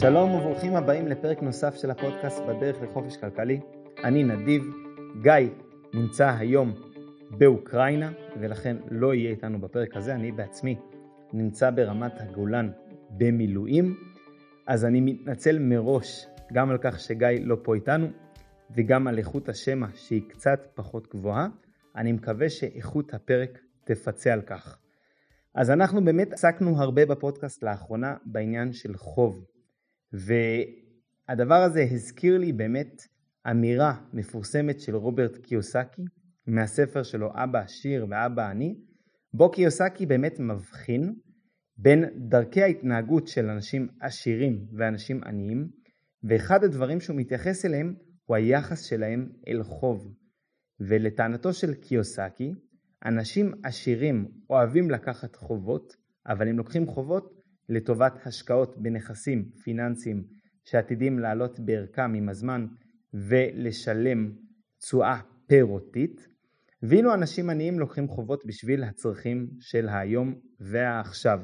שלום וברוכים הבאים לפרק נוסף של הפודקאסט בדרך לחופש כלכלי. אני נדיב, גיא נמצא היום באוקראינה ולכן לא יהיה איתנו בפרק הזה, אני בעצמי נמצא ברמת הגולן במילואים, אז אני מתנצל מראש גם על כך שגיא לא פה איתנו וגם על איכות השמע שהיא קצת פחות גבוהה. אני מקווה שאיכות הפרק תפצה על כך. אז אנחנו באמת עסקנו הרבה בפודקאסט לאחרונה בעניין של חוב, והדבר הזה הזכיר לי באמת אמירה מפורסמת של רוברט קיוסקי מהספר שלו אבא עשיר ואבא עני, בו קיוסקי באמת מבחין בין דרכי ההתנהגות של אנשים עשירים ואנשים עניים, ואחד הדברים שהוא מתייחס אליהם הוא היחס שלהם אל חוב. ולטענתו של קיוסקי, אנשים עשירים אוהבים לקחת חובות, אבל הם לוקחים חובות לטובת השקעות בנכסים פיננסיים שעתידים לעלות בערכם עם הזמן ולשלם תשואה פירותית, ואילו אנשים עניים לוקחים חובות בשביל הצרכים של היום והעכשיו.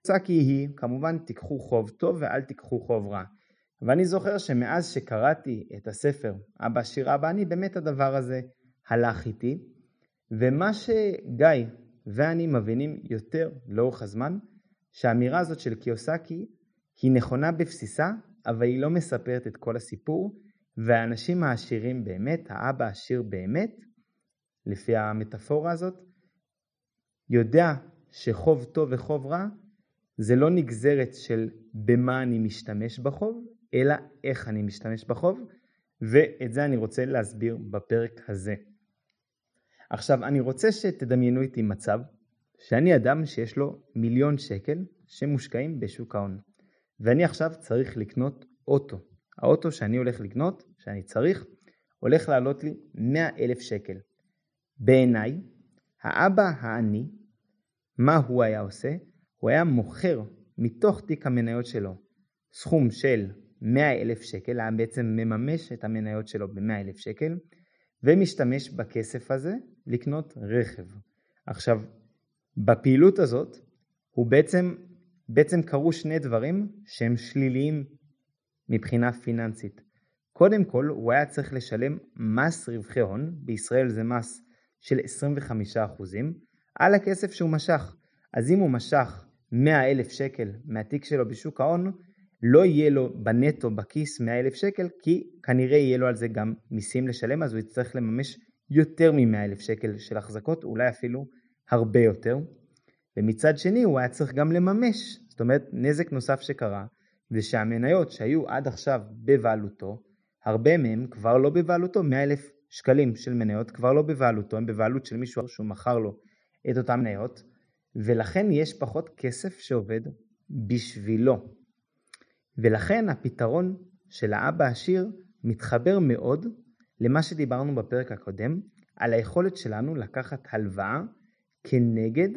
הצעקי היא, כמובן תיקחו חוב טוב ואל תיקחו חוב רע. ואני זוכר שמאז שקראתי את הספר אבא עשיר אבא אני, באמת הדבר הזה הלך איתי, ומה שגיא ואני מבינים יותר לאורך הזמן, שהאמירה הזאת של קיוסקי היא נכונה בבסיסה, אבל היא לא מספרת את כל הסיפור, והאנשים העשירים באמת, האבא העשיר באמת, לפי המטאפורה הזאת, יודע שחוב טוב וחוב רע זה לא נגזרת של במה אני משתמש בחוב, אלא איך אני משתמש בחוב, ואת זה אני רוצה להסביר בפרק הזה. עכשיו, אני רוצה שתדמיינו איתי מצב שאני אדם שיש לו מיליון שקל שמושקעים בשוק ההון, ואני עכשיו צריך לקנות אוטו. האוטו שאני הולך לקנות, שאני צריך, הולך לעלות לי 100 אלף שקל. בעיניי, האבא העני, מה הוא היה עושה? הוא היה מוכר מתוך תיק המניות שלו סכום של 100 אלף שקל, היה בעצם מממש את המניות שלו ב-100 אלף שקל, ומשתמש בכסף הזה לקנות רכב. עכשיו, בפעילות הזאת הוא בעצם, בעצם קרו שני דברים שהם שליליים מבחינה פיננסית. קודם כל, הוא היה צריך לשלם מס רווחי הון, בישראל זה מס של 25% על הכסף שהוא משך. אז אם הוא משך 100 אלף שקל מהתיק שלו בשוק ההון, לא יהיה לו בנטו בכיס 100 אלף שקל, כי כנראה יהיה לו על זה גם מיסים לשלם, אז הוא יצטרך לממש יותר מ-100 אלף שקל של החזקות, אולי אפילו הרבה יותר. ומצד שני הוא היה צריך גם לממש, זאת אומרת נזק נוסף שקרה, זה שהמניות שהיו עד עכשיו בבעלותו, הרבה מהם כבר לא בבעלותו, 100 אלף שקלים של מניות כבר לא בבעלותו, הם בבעלות של מישהו שהוא מכר לו את אותן מניות, ולכן יש פחות כסף שעובד בשבילו. ולכן הפתרון של האבא העשיר מתחבר מאוד למה שדיברנו בפרק הקודם, על היכולת שלנו לקחת הלוואה כנגד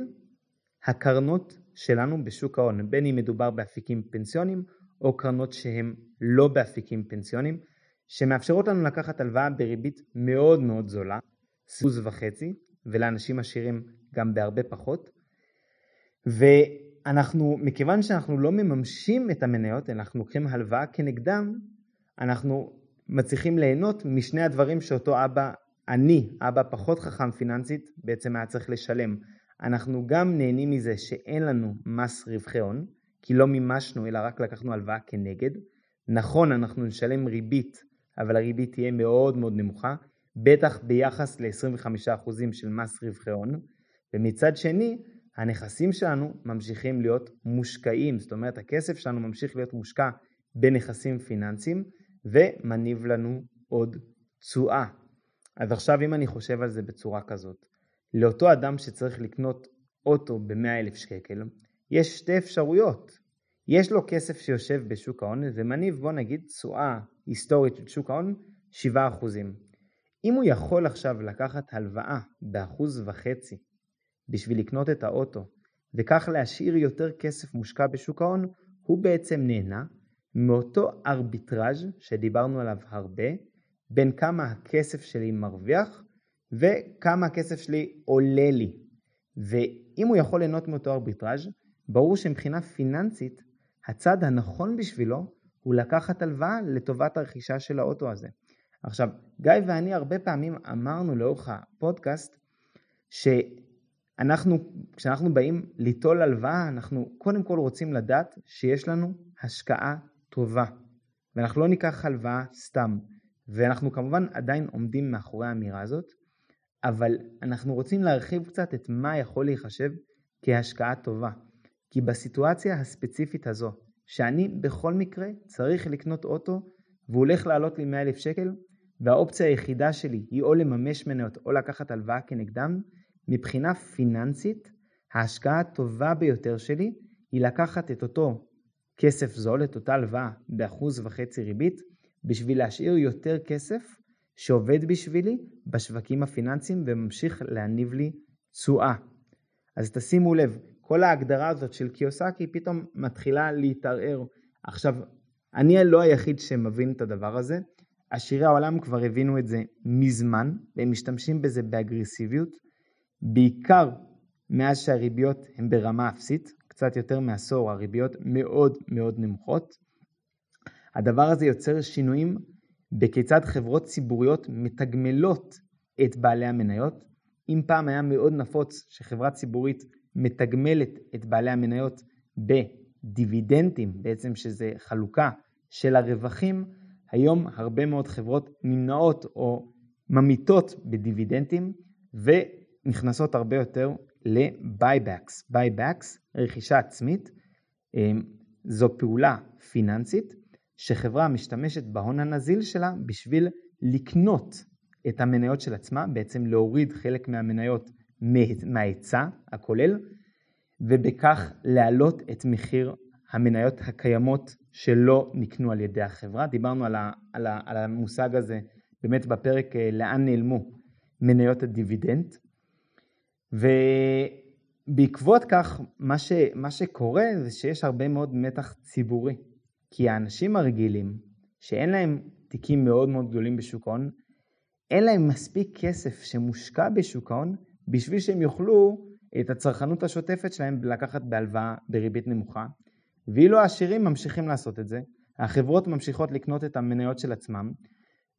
הקרנות שלנו בשוק ההון, בין אם מדובר באפיקים פנסיונים או קרנות שהן לא באפיקים פנסיונים, שמאפשרות לנו לקחת הלוואה בריבית מאוד מאוד זולה, סוז וחצי, ולאנשים עשירים גם בהרבה פחות. ואנחנו, מכיוון שאנחנו לא מממשים את המניות, אנחנו לוקחים הלוואה כנגדם, אנחנו מצליחים ליהנות משני הדברים שאותו אבא, אני, אבא פחות חכם פיננסית, בעצם היה צריך לשלם. אנחנו גם נהנים מזה שאין לנו מס רווחי הון, כי לא מימשנו אלא רק לקחנו הלוואה כנגד. נכון, אנחנו נשלם ריבית, אבל הריבית תהיה מאוד מאוד נמוכה, בטח ביחס ל-25% של מס רווחי הון, ומצד שני, הנכסים שלנו ממשיכים להיות מושקעים, זאת אומרת הכסף שלנו ממשיך להיות מושקע בנכסים פיננסיים ומניב לנו עוד תשואה. אז עכשיו אם אני חושב על זה בצורה כזאת, לאותו אדם שצריך לקנות אוטו ב-100 אלף שקל, יש שתי אפשרויות. יש לו כסף שיושב בשוק ההון ומניב בוא נגיד תשואה היסטורית של שוק ההון 7%. אם הוא יכול עכשיו לקחת הלוואה באחוז וחצי בשביל לקנות את האוטו וכך להשאיר יותר כסף מושקע בשוק ההון, הוא בעצם נהנה מאותו ארביטראז' שדיברנו עליו הרבה, בין כמה הכסף שלי מרוויח וכמה הכסף שלי עולה לי. ואם הוא יכול ליהנות מאותו ארביטראז', ברור שמבחינה פיננסית הצד הנכון בשבילו הוא לקחת הלוואה לטובת הרכישה של האוטו הזה. עכשיו, גיא ואני הרבה פעמים אמרנו לאורך הפודקאסט שאנחנו, כשאנחנו באים ליטול הלוואה, אנחנו קודם כל רוצים לדעת שיש לנו השקעה טובה, ואנחנו לא ניקח הלוואה סתם. ואנחנו כמובן עדיין עומדים מאחורי האמירה הזאת, אבל אנחנו רוצים להרחיב קצת את מה יכול להיחשב כהשקעה טובה. כי בסיטואציה הספציפית הזו, שאני בכל מקרה צריך לקנות אוטו והוא הולך לעלות לי 100 אלף שקל, והאופציה היחידה שלי היא או לממש מניות או לקחת הלוואה כנגדם, מבחינה פיננסית, ההשקעה הטובה ביותר שלי היא לקחת את אותו כסף זול, את אותה הלוואה באחוז וחצי ריבית, בשביל להשאיר יותר כסף שעובד בשבילי בשווקים הפיננסיים וממשיך להניב לי תשואה. אז תשימו לב, כל ההגדרה הזאת של קיוסקי פתאום מתחילה להתערער. עכשיו, אני לא היחיד שמבין את הדבר הזה, עשירי העולם כבר הבינו את זה מזמן, והם משתמשים בזה באגרסיביות, בעיקר מאז שהריביות הן ברמה אפסית, קצת יותר מעשור הריביות מאוד מאוד נמוכות. הדבר הזה יוצר שינויים בכיצד חברות ציבוריות מתגמלות את בעלי המניות. אם פעם היה מאוד נפוץ שחברה ציבורית מתגמלת את בעלי המניות בדיבידנדים, בעצם שזה חלוקה של הרווחים, היום הרבה מאוד חברות נמנעות או ממיתות בדיבידנדים ונכנסות הרבה יותר ל-buybacks. buybacks, רכישה עצמית, אה, זו פעולה פיננסית שחברה משתמשת בהון הנזיל שלה בשביל לקנות את המניות של עצמה, בעצם להוריד חלק מהמניות מההיצע הכולל, ובכך להעלות את מחיר המניות הקיימות שלא נקנו על ידי החברה. דיברנו על, ה, על, ה, על המושג הזה באמת בפרק אה, לאן נעלמו מניות הדיבידנד. ובעקבות כך, מה, ש, מה שקורה זה שיש הרבה מאוד מתח ציבורי. כי האנשים הרגילים, שאין להם תיקים מאוד מאוד גדולים בשוק ההון, אין להם מספיק כסף שמושקע בשוק ההון בשביל שהם יוכלו את הצרכנות השוטפת שלהם לקחת בהלוואה בריבית נמוכה. ואילו העשירים ממשיכים לעשות את זה, החברות ממשיכות לקנות את המניות של עצמם,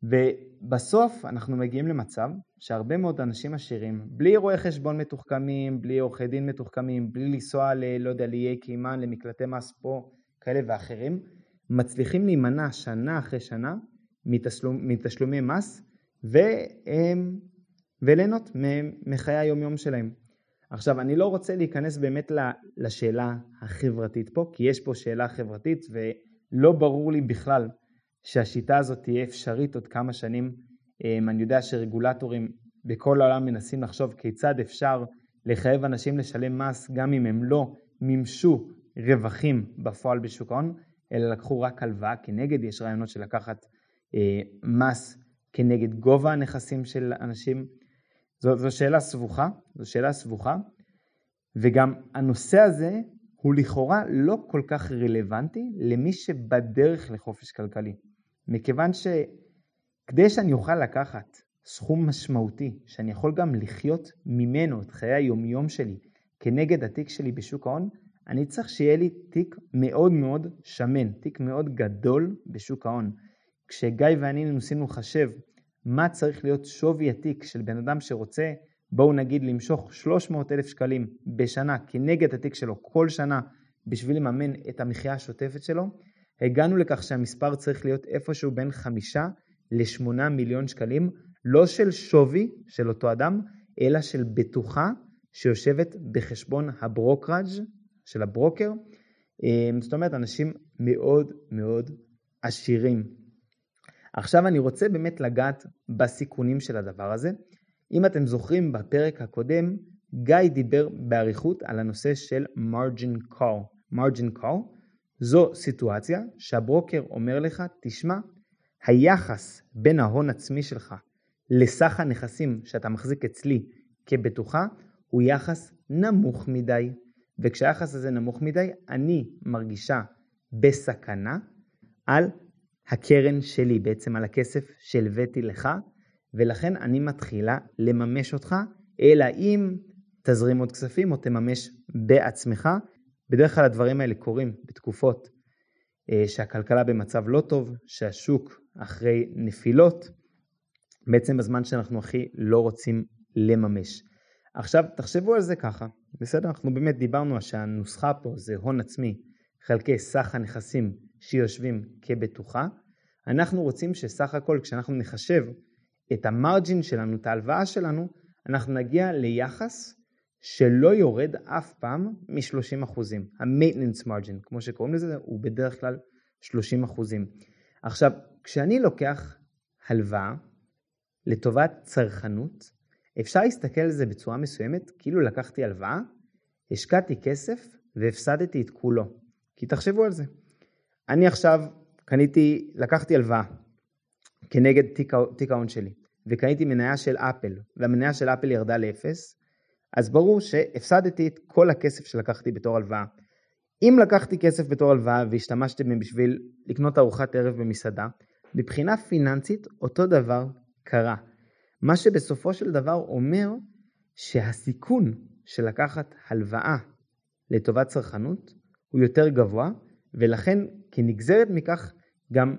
ובסוף אנחנו מגיעים למצב שהרבה מאוד אנשים עשירים, בלי רואי חשבון מתוחכמים, בלי עורכי דין מתוחכמים, בלי לנסוע ל... לא יודע, לאיי קיימן, למקלטי מס פה, כאלה ואחרים, מצליחים להימנע שנה אחרי שנה מתשלום, מתשלומי מס ו, וליהנות מחיי היומיום שלהם. עכשיו, אני לא רוצה להיכנס באמת לשאלה החברתית פה, כי יש פה שאלה חברתית ולא ברור לי בכלל שהשיטה הזאת תהיה אפשרית עוד כמה שנים. אמ, אני יודע שרגולטורים בכל העולם מנסים לחשוב כיצד אפשר לחייב אנשים לשלם מס גם אם הם לא מימשו רווחים בפועל בשוק ההון. אלא לקחו רק הלוואה כנגד, יש רעיונות של לקחת אה, מס כנגד גובה הנכסים של אנשים. זו, זו שאלה סבוכה, זו שאלה סבוכה, וגם הנושא הזה הוא לכאורה לא כל כך רלוונטי למי שבדרך לחופש כלכלי. מכיוון שכדי שאני אוכל לקחת סכום משמעותי, שאני יכול גם לחיות ממנו את חיי היומיום שלי כנגד התיק שלי בשוק ההון, אני צריך שיהיה לי תיק מאוד מאוד שמן, תיק מאוד גדול בשוק ההון. כשגיא ואני ניסינו לחשב מה צריך להיות שווי התיק של בן אדם שרוצה, בואו נגיד למשוך 300 אלף שקלים בשנה כנגד התיק שלו כל שנה בשביל לממן את המחיה השוטפת שלו, הגענו לכך שהמספר צריך להיות איפשהו בין 5 ל-8 מיליון שקלים, לא של שווי של אותו אדם, אלא של בטוחה שיושבת בחשבון ה brokerage של הברוקר. אמ, זאת אומרת, אנשים מאוד מאוד עשירים. עכשיו אני רוצה באמת לגעת בסיכונים של הדבר הזה. אם אתם זוכרים בפרק הקודם, גיא דיבר באריכות על הנושא של margin call. margin call זו סיטואציה שהברוקר אומר לך, תשמע, היחס בין ההון עצמי שלך לסך הנכסים שאתה מחזיק אצלי כבטוחה הוא יחס נמוך מדי. וכשהיחס הזה נמוך מדי, אני מרגישה בסכנה על הקרן שלי, בעצם על הכסף שהלוויתי לך, ולכן אני מתחילה לממש אותך, אלא אם תזרים עוד כספים או תממש בעצמך. בדרך כלל הדברים האלה קורים בתקופות אה, שהכלכלה במצב לא טוב, שהשוק אחרי נפילות, בעצם בזמן שאנחנו הכי לא רוצים לממש. עכשיו תחשבו על זה ככה, בסדר? אנחנו באמת דיברנו שהנוסחה פה זה הון עצמי חלקי סך הנכסים שיושבים כבטוחה. אנחנו רוצים שסך הכל כשאנחנו נחשב את המרג'ין שלנו, את ההלוואה שלנו, אנחנו נגיע ליחס שלא יורד אף פעם מ-30%. ה-maintenance margin, כמו שקוראים לזה, הוא בדרך כלל 30%. עכשיו, כשאני לוקח הלוואה לטובת צרכנות, אפשר להסתכל על זה בצורה מסוימת, כאילו לקחתי הלוואה, השקעתי כסף והפסדתי את כולו. כי תחשבו על זה. אני עכשיו קניתי, לקחתי הלוואה כנגד תיק ההון שלי, וקניתי מניה של אפל, והמניה של אפל ירדה לאפס, אז ברור שהפסדתי את כל הכסף שלקחתי בתור הלוואה. אם לקחתי כסף בתור הלוואה והשתמשתי בהם בשביל לקנות ארוחת ערב במסעדה, מבחינה פיננסית אותו דבר קרה. מה שבסופו של דבר אומר שהסיכון של לקחת הלוואה לטובת צרכנות הוא יותר גבוה, ולכן כנגזרת מכך גם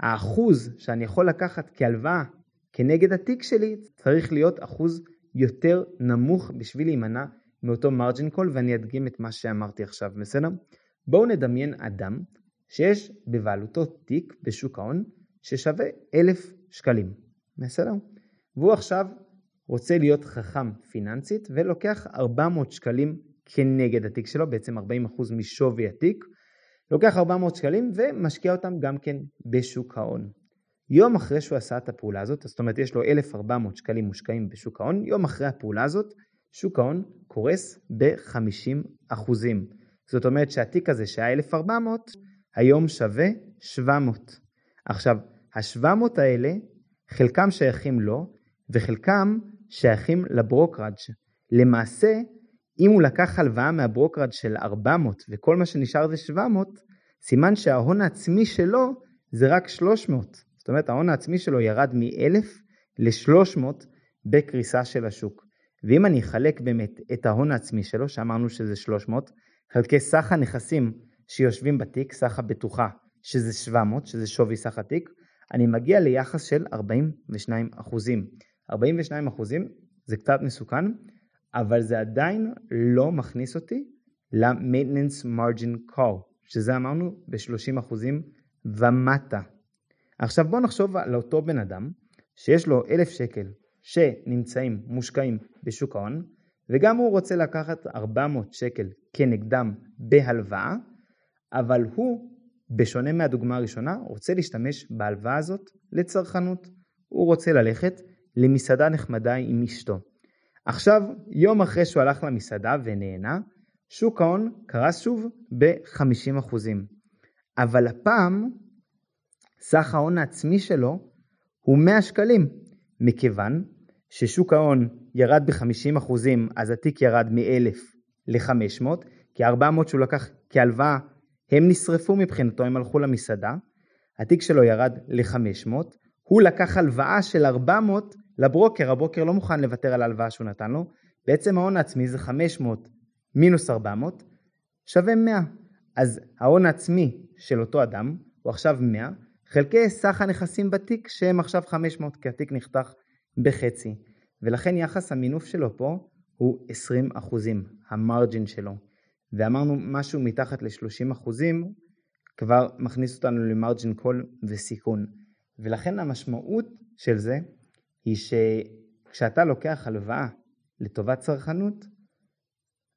האחוז שאני יכול לקחת כהלוואה כנגד התיק שלי צריך להיות אחוז יותר נמוך בשביל להימנע מאותו מרג'ין קול ואני אדגים את מה שאמרתי עכשיו, בסדר? בואו נדמיין אדם שיש בבעלותו תיק בשוק ההון ששווה אלף שקלים, בסדר? והוא עכשיו רוצה להיות חכם פיננסית ולוקח 400 שקלים כנגד התיק שלו, בעצם 40% משווי התיק, לוקח 400 שקלים ומשקיע אותם גם כן בשוק ההון. יום אחרי שהוא עשה את הפעולה הזאת, זאת אומרת יש לו 1,400 שקלים מושקעים בשוק ההון, יום אחרי הפעולה הזאת, שוק ההון קורס ב-50 זאת אומרת שהתיק הזה שהיה 1,400, היום שווה 700. עכשיו, ה-700 האלה, חלקם שייכים לו, וחלקם שייכים ל brokerage. למעשה, אם הוא לקח הלוואה מה brokerage של 400 וכל מה שנשאר זה 700, סימן שההון העצמי שלו זה רק 300. זאת אומרת ההון העצמי שלו ירד מ-1,000 ל-300 בקריסה של השוק. ואם אני אחלק באמת את ההון העצמי שלו, שאמרנו שזה 300, חלקי סך הנכסים שיושבים בתיק, סך הבטוחה, שזה 700, שזה שווי סך התיק, אני מגיע ליחס של 42 אחוזים. 42 אחוזים זה קצת מסוכן, אבל זה עדיין לא מכניס אותי ל-maintenance margin call, שזה אמרנו ב-30 אחוזים ומטה. עכשיו בואו נחשוב על אותו בן אדם שיש לו אלף שקל שנמצאים מושקעים בשוק ההון וגם הוא רוצה לקחת 400 שקל כנגדם בהלוואה אבל הוא בשונה מהדוגמה הראשונה רוצה להשתמש בהלוואה הזאת לצרכנות הוא רוצה ללכת למסעדה נחמדה עם אשתו. עכשיו יום אחרי שהוא הלך למסעדה ונהנה שוק ההון קרס שוב ב-50% אבל הפעם סך ההון העצמי שלו הוא 100 שקלים, מכיוון ששוק ההון ירד ב-50% אז התיק ירד מ-1,000 ל-500, כי 400 שהוא לקח כהלוואה הם נשרפו מבחינתו, הם הלכו למסעדה, התיק שלו ירד ל-500, הוא לקח הלוואה של 400 לברוקר, הברוקר לא מוכן לוותר על ההלוואה שהוא נתן לו, בעצם ההון העצמי זה 500 מינוס 400 שווה 100. אז ההון העצמי של אותו אדם הוא עכשיו 100, חלקי סך הנכסים בתיק שהם עכשיו 500 כי התיק נחתך בחצי. ולכן יחס המינוף שלו פה הוא 20 אחוזים, המרג'ין שלו. ואמרנו משהו מתחת ל-30 אחוזים כבר מכניס אותנו למרג'ין קול וסיכון. ולכן המשמעות של זה היא שכשאתה לוקח הלוואה לטובת צרכנות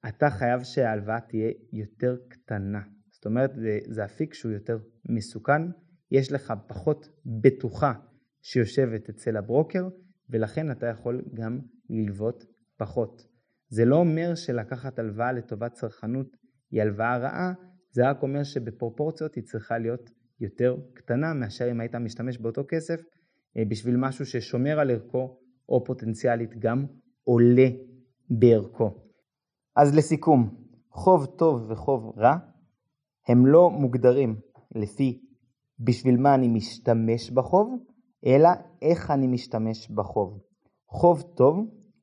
אתה חייב שההלוואה תהיה יותר קטנה זאת אומרת זה, זה אפיק שהוא יותר מסוכן יש לך פחות בטוחה שיושבת אצל הברוקר, ולכן אתה יכול גם ללוות פחות. זה לא אומר שלקחת הלוואה לטובת צרכנות היא הלוואה רעה, זה רק אומר שבפרופורציות היא צריכה להיות יותר קטנה מאשר אם היית משתמש באותו כסף בשביל משהו ששומר על ערכו או פוטנציאלית גם עולה בערכו. אז לסיכום, חוב טוב וחוב רע הם לא מוגדרים לפי בשביל מה אני משתמש בחוב, אלא איך אני משתמש בחוב. חוב טוב,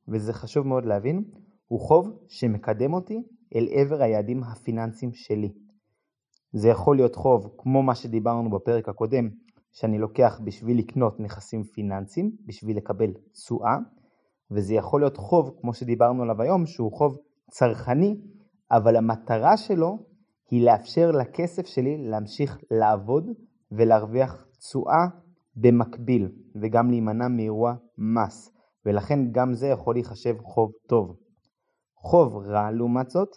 וזה חשוב מאוד להבין, הוא חוב שמקדם אותי אל עבר היעדים הפיננסיים שלי. זה יכול להיות חוב כמו מה שדיברנו בפרק הקודם, שאני לוקח בשביל לקנות נכסים פיננסיים, בשביל לקבל תשואה, וזה יכול להיות חוב, כמו שדיברנו עליו היום, שהוא חוב צרכני, אבל המטרה שלו היא לאפשר לכסף שלי להמשיך לעבוד ולהרוויח תשואה במקביל, וגם להימנע מאירוע מס, ולכן גם זה יכול להיחשב חוב טוב. חוב רע, לעומת זאת,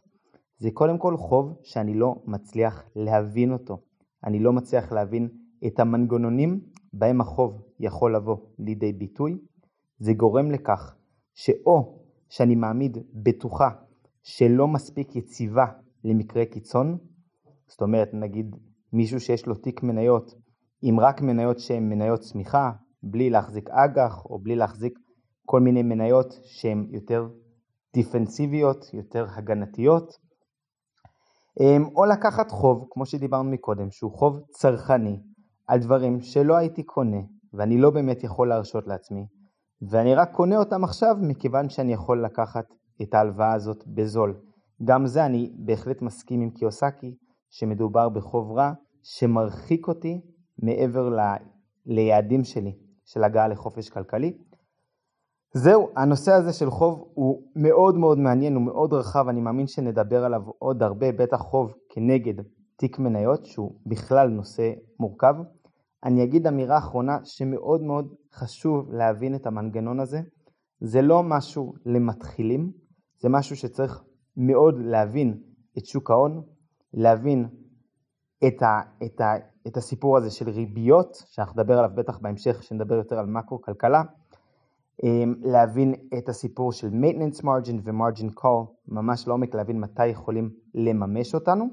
זה קודם כל חוב שאני לא מצליח להבין אותו. אני לא מצליח להבין את המנגנונים בהם החוב יכול לבוא לידי ביטוי. זה גורם לכך שאו שאני מעמיד בטוחה שלא מספיק יציבה למקרה קיצון, זאת אומרת נגיד מישהו שיש לו תיק מניות עם רק מניות שהן מניות צמיחה, בלי להחזיק אג"ח או בלי להחזיק כל מיני מניות שהן יותר דיפנסיביות, יותר הגנתיות, אמ, או לקחת חוב, כמו שדיברנו מקודם, שהוא חוב צרכני, על דברים שלא הייתי קונה, ואני לא באמת יכול להרשות לעצמי, ואני רק קונה אותם עכשיו מכיוון שאני יכול לקחת את ההלוואה הזאת בזול. גם זה אני בהחלט מסכים עם קיוסקי, שמדובר בחוב רע שמרחיק אותי מעבר ל... ליעדים שלי של הגעה לחופש כלכלי. זהו, הנושא הזה של חוב הוא מאוד מאוד מעניין, הוא מאוד רחב, אני מאמין שנדבר עליו עוד הרבה, בטח חוב כנגד תיק מניות, שהוא בכלל נושא מורכב. אני אגיד אמירה אחרונה שמאוד מאוד חשוב להבין את המנגנון הזה. זה לא משהו למתחילים, זה משהו שצריך מאוד להבין את שוק ההון, להבין את, ה, את, ה, את הסיפור הזה של ריביות, שאנחנו נדבר עליו בטח בהמשך, כשנדבר יותר על מקרו-כלכלה, אמ, להבין את הסיפור של maintenance margin ו-margin call ממש לעומק, להבין מתי יכולים לממש אותנו.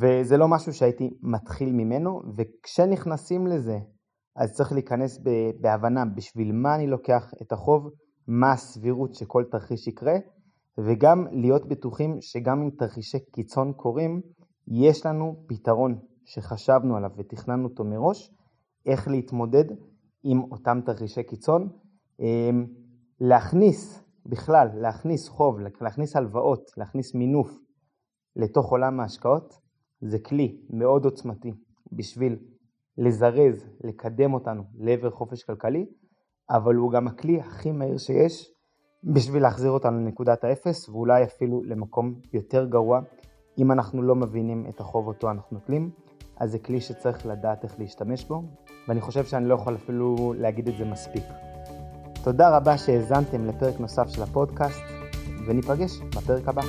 וזה לא משהו שהייתי מתחיל ממנו, וכשנכנסים לזה, אז צריך להיכנס בהבנה בשביל מה אני לוקח את החוב, מה הסבירות שכל תרחיש יקרה, וגם להיות בטוחים שגם אם תרחישי קיצון קורים, יש לנו פתרון שחשבנו עליו ותכננו אותו מראש, איך להתמודד עם אותם תרחישי קיצון. אמ, להכניס, בכלל, להכניס חוב, להכניס הלוואות, להכניס מינוף לתוך עולם ההשקעות, זה כלי מאוד עוצמתי בשביל לזרז, לקדם אותנו לעבר חופש כלכלי, אבל הוא גם הכלי הכי מהיר שיש בשביל להחזיר אותנו לנקודת האפס, ואולי אפילו למקום יותר גרוע, אם אנחנו לא מבינים את החוב אותו אנחנו נוטלים, אז זה כלי שצריך לדעת איך להשתמש בו, ואני חושב שאני לא יכול אפילו להגיד את זה מספיק. תודה רבה שהאזנתם לפרק נוסף של הפודקאסט, וניפגש בפרק הבא.